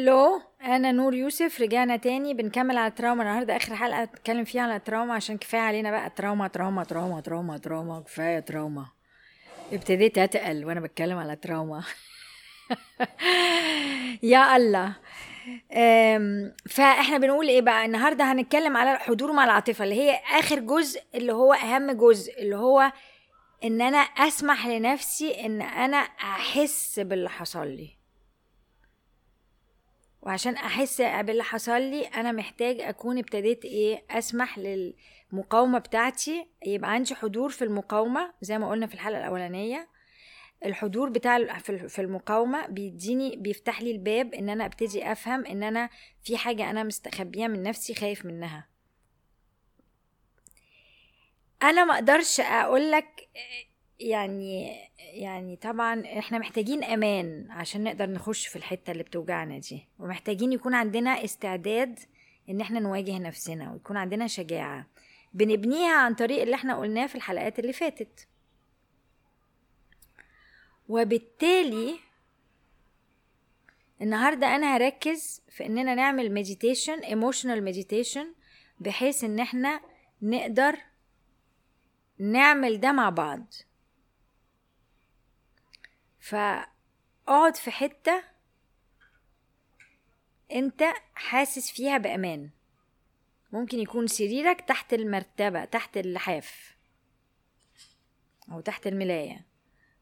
هلو أنا نور يوسف رجعنا تاني. بنكمل على التراوما النهارده. آخر حلقة اتكلم فيها على التراوما عشان كفاية علينا بقى تراوما تراوما تراوما تراوما تراوما. كفاية تراوما. ابتديت أتقل وأنا بتكلم على تراوما. يا الله. فإحنا بنقول إيه بقى؟ النهارده هنتكلم على الحضور مع العاطفة اللي هي آخر جزء اللي هو أهم جزء اللي هو إن أنا أسمح لنفسي إن أنا أحس باللي حصل لي. وعشان أحس باللي حصل لي أنا محتاج أكون ابتديت إيه أسمح للمقاومة بتاعتي يبقى عندي حضور في المقاومة زي ما قلنا في الحلقة الأولانية. الحضور بتاع في المقاومة بيديني بيفتح لي الباب إن أنا أبتدي أفهم إن أنا في حاجة أنا مستخبيها من نفسي خايف منها. أنا ما أقدرش أقول لك يعني يعني طبعا إحنا محتاجين أمان عشان نقدر نخش في الحتة اللي بتوجعنا دي ومحتاجين يكون عندنا استعداد إن إحنا نواجه نفسنا ويكون عندنا شجاعة. بنبنيها عن طريق اللي إحنا قلناه في الحلقات اللي فاتت. وبالتالي النهارده أنا هركز في إننا نعمل meditation emotional meditation بحيث إن إحنا نقدر نعمل ده مع بعض. فاقعد في حتة انت حاسس فيها بأمان. ممكن يكون سريرك تحت المرتبة تحت اللحاف أو تحت الملاية.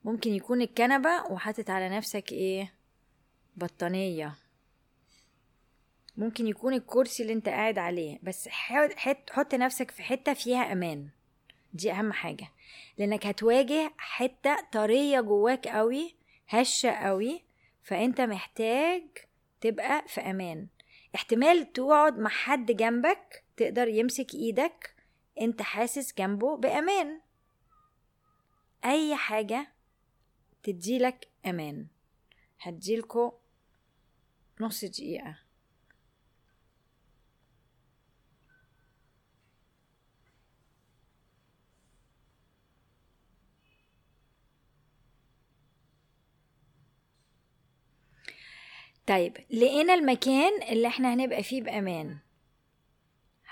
ممكن يكون الكنبة وحاطط على نفسك إيه؟ بطانية. ممكن يكون الكرسي اللي انت قاعد عليه بس حط, حط, نفسك في حتة فيها أمان. دي أهم حاجة. لأنك هتواجه حتة طرية جواك قوي هشة قوي فأنت محتاج تبقى في أمان. احتمال تقعد مع حد جنبك تقدر يمسك إيدك أنت حاسس جنبه بأمان. أي حاجة تديلك أمان. هديلكوا نص دقيقة. طيب لقينا المكان اللي إحنا هنبقى فيه بأمان.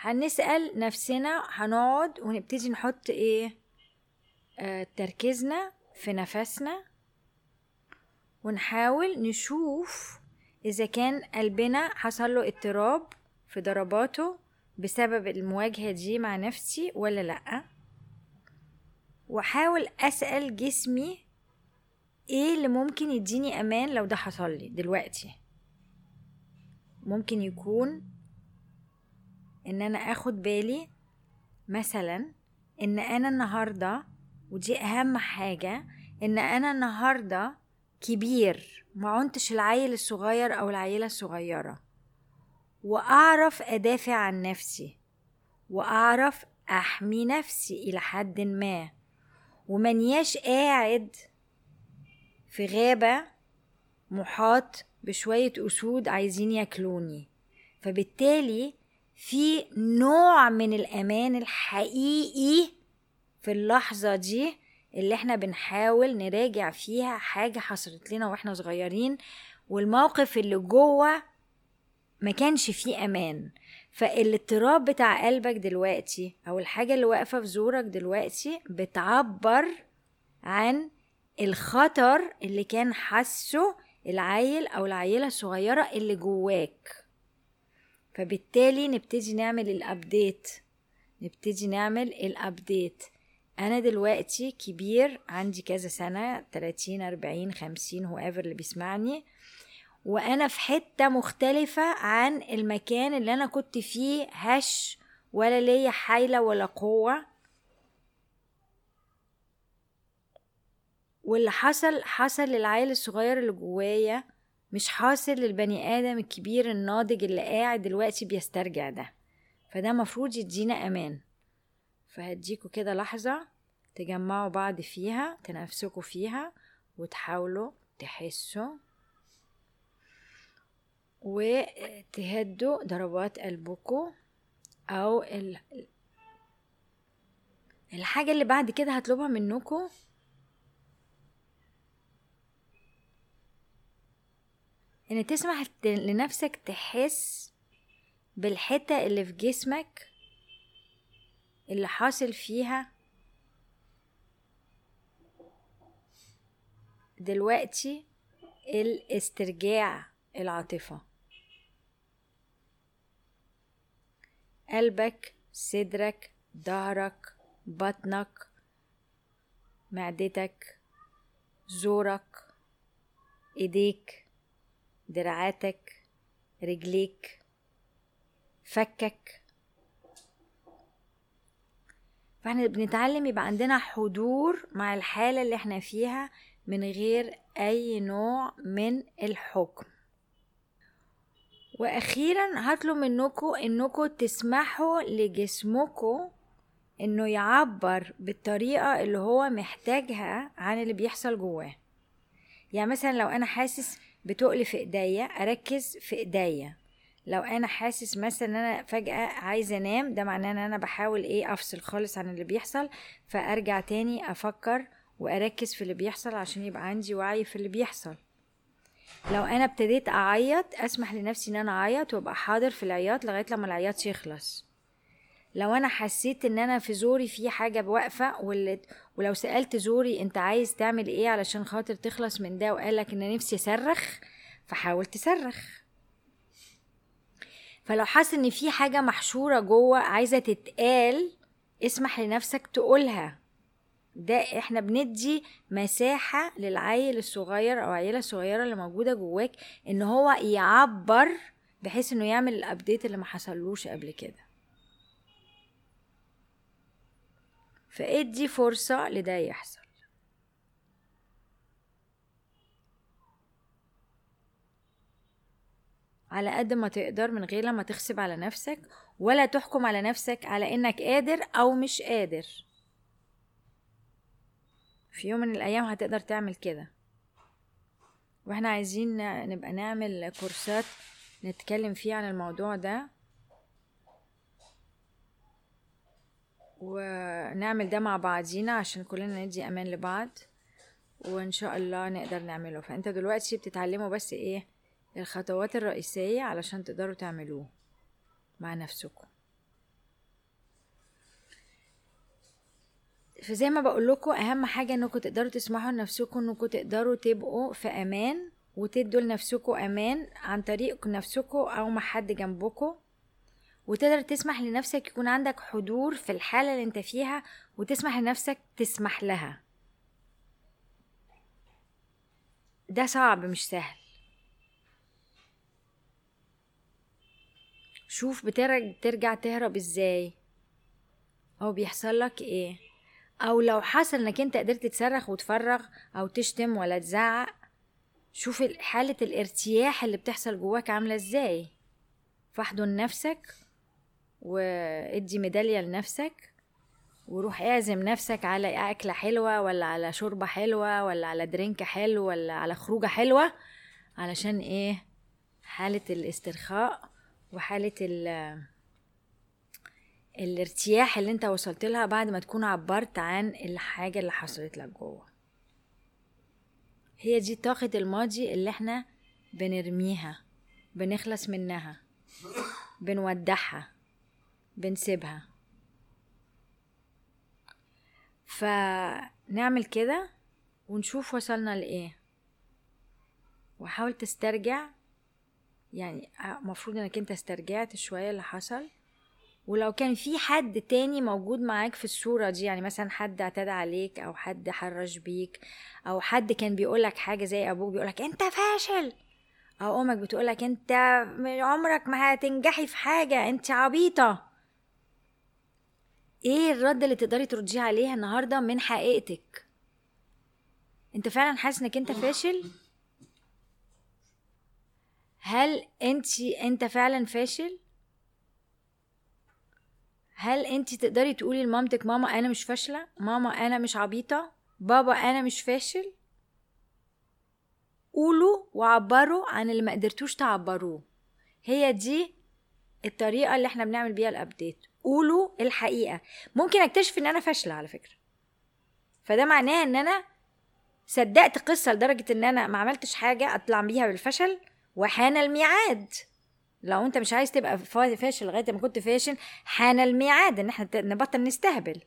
هنسأل نفسنا هنقعد ونبتدي نحط إيه؟ آه تركيزنا في نفسنا. ونحاول نشوف إذا كان قلبنا حصل له اضطراب في ضرباته بسبب المواجهة دي مع نفسي ولا لأ. وأحاول أسأل جسمي إيه اللي ممكن يديني أمان لو ده حصل لي دلوقتي. ممكن يكون إن أنا آخد بالي مثلا إن أنا النهارده ودي أهم حاجة إن أنا النهارده كبير ما عنتش العيل الصغير أو العيلة الصغيرة. وأعرف أدافع عن نفسي وأعرف أحمي نفسي إلى حد ما. ومنياش قاعد في غابة محاط بشوية أسود عايزين ياكلوني. فبالتالي في نوع من الأمان الحقيقي في اللحظة دي اللي إحنا بنحاول نراجع فيها حاجة حصلت لنا وإحنا صغيرين والموقف اللي جوه ما كانش فيه أمان. فالاضطراب بتاع قلبك دلوقتي أو الحاجة اللي واقفة في زورك دلوقتي بتعبر عن الخطر اللي كان حاسه العيل أو العيلة الصغيرة اللي جواك. فبالتالي نبتدي نعمل ال update نبتدي نعمل ال update أنا دلوقتي كبير عندي كذا سنة 30 40 50 هو اللي بيسمعني. وأنا في حتة مختلفة عن المكان اللي أنا كنت فيه هش ولا ليا حيلة ولا قوة. واللي حصل حصل للعيل الصغير اللي جوايا مش حاصل للبني آدم الكبير الناضج اللي قاعد دلوقتي بيسترجع ده. فده مفروض يدينا أمان. فهديكوا كده لحظة تجمعوا بعض فيها تنافسكوا فيها وتحاولوا تحسوا وتهدوا ضربات قلبكم أو ال... الحاجة اللي بعد كده هطلبها منكم إن تسمح لنفسك تحس بالحتة اللي في جسمك اللي حاصل فيها دلوقتي الاسترجاع العاطفة. قلبك صدرك ظهرك بطنك معدتك زورك ايديك. دراعاتك رجليك فكك. فاحنا بنتعلم يبقى عندنا حضور مع الحالة اللي إحنا فيها من غير أي نوع من الحكم. وأخيرا هطلب منكم إنكم تسمحوا لجسمكم إنه يعبر بالطريقة اللي هو محتاجها عن اللي بيحصل جواه. يعني مثلا لو أنا حاسس بتقل في إيديا أركز في إيديا. لو أنا حاسس مثلا إن أنا فجأة عايزة أنام ده معناه إن أنا بحاول إيه أفصل خالص عن اللي بيحصل فأرجع تاني أفكر وأركز في اللي بيحصل عشان يبقى عندي وعي في اللي بيحصل. لو أنا ابتديت أعيط أسمح لنفسي إن أنا أعيط وأبقى حاضر في العياط لغاية لما العياط يخلص. لو أنا حسيت إن أنا في زوري في حاجة واقفة ولو سألت زوري أنت عايز تعمل إيه علشان خاطر تخلص من ده وقالك إن نفسي أصرخ فحاول تصرخ. فلو حاسس إن في حاجة محشورة جوه عايزة تتقال اسمح لنفسك تقولها. ده إحنا بندي مساحة للعيل الصغير أو العيلة الصغيرة اللي موجودة جواك إن هو يعبر بحيث إنه يعمل الابديت اللي ما حصلوش قبل كده. فادي فرصة لده يحصل. على قد ما تقدر من غير لما تغصب على نفسك ولا تحكم على نفسك على إنك قادر أو مش قادر. في يوم من الأيام هتقدر تعمل كده. وإحنا عايزين نبقى نعمل كورسات نتكلم فيها عن الموضوع ده. ونعمل ده مع بعضينا عشان كلنا ندي أمان لبعض وإن شاء الله نقدر نعمله. فأنت دلوقتي بتتعلموا بس إيه؟ الخطوات الرئيسية علشان تقدروا تعملوه مع نفسكم. فزي ما بقول لكم أهم حاجة إنكم تقدروا تسمحوا لنفسكم إنكم تقدروا تبقوا في أمان وتدوا لنفسكم أمان عن طريق نفسكم أو مع حد جنبكم. وتقدر تسمح لنفسك يكون عندك حضور في الحالة اللي انت فيها وتسمح لنفسك تسمح لها. ده صعب مش سهل. شوف بترجع تهرب إزاي. أو بيحصل لك إيه؟ أو لو حصل انك انت قدرت تصرخ وتفرغ أو تشتم ولا تزعق شوف حالة الارتياح اللي بتحصل جواك عاملة إزاي. فاحضن نفسك. وادي ميدالية لنفسك وروح اعزم نفسك على أكلة حلوة ولا على شوربة حلوة ولا على درينك حلو ولا على خروجة حلوة علشان إيه؟ حالة الاسترخاء وحالة ال الارتياح اللي انت وصلت لها بعد ما تكون عبرت عن الحاجة اللي حصلت لك جوه. هي دي طاقة الماضي اللي إحنا بنرميها بنخلص منها بنودعها. بنسيبها. فنعمل كده ونشوف وصلنا لإيه. وحاول تسترجع يعني المفروض إنك أنت استرجعت شوية اللي حصل. ولو كان في حد تاني موجود معاك في الصورة دي يعني مثلا حد اعتدى عليك أو حد حرش بيك أو حد كان بيقولك حاجة زي أبوك بيقولك أنت فاشل أو أمك بتقولك أنت عمرك ما هتنجحي في حاجة أنت عبيطة. إيه الرد اللي تقدري ترديه عليها النهارده من حقيقتك؟ انت فعلا حاسس إنك أنت فاشل؟ هل انت أنت فعلا فاشل؟ هل أنت تقدري تقولي لمامتك ماما أنا مش فاشلة ماما أنا مش عبيطة بابا أنا مش فاشل قولوا وعبروا عن اللي ما قدرتوش تعبروه. هي دي الطريقة اللي إحنا بنعمل بيها الابديت قولوا الحقيقة. ممكن أكتشف إن أنا فاشلة على فكرة. فده معناه إن أنا صدقت قصة لدرجة إن أنا ما عملتش حاجة أطلع بيها بالفشل وحان الميعاد. لو أنت مش عايز تبقى فاشل لغاية ما كنت فاشل حان الميعاد إن إحنا نبطل نستهبل.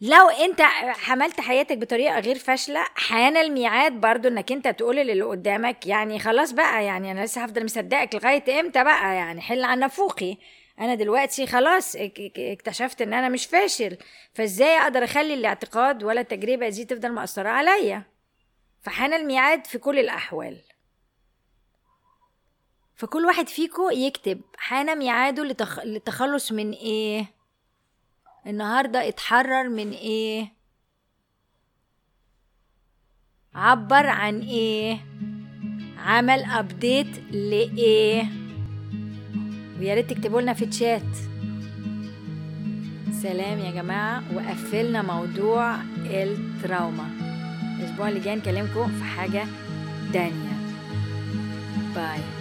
لو أنت حملت حياتك بطريقة غير فاشلة حان الميعاد برضو إنك أنت تقول للي قدامك يعني خلاص بقى يعني أنا لسه هفضل مصدقك لغاية إمتى بقى؟ يعني حل عن نفوقي. أنا دلوقتي خلاص اكتشفت ان أنا مش فاشل فازاي أقدر اخلي الاعتقاد ولا التجربة دي تفضل مأثرة عليا؟ فحان الميعاد في كل الأحوال. فكل واحد فيكو يكتب حان ميعاده للتخلص من إيه؟ النهارده اتحرر من إيه؟ عبر عن إيه؟ عمل update لإيه؟ ويا ريت تكتبوا لنا في الشات سلام يا جماعة وقفلنا موضوع ال trauma. الأسبوع اللي جاي نكلمكم في حاجة تانية. bye.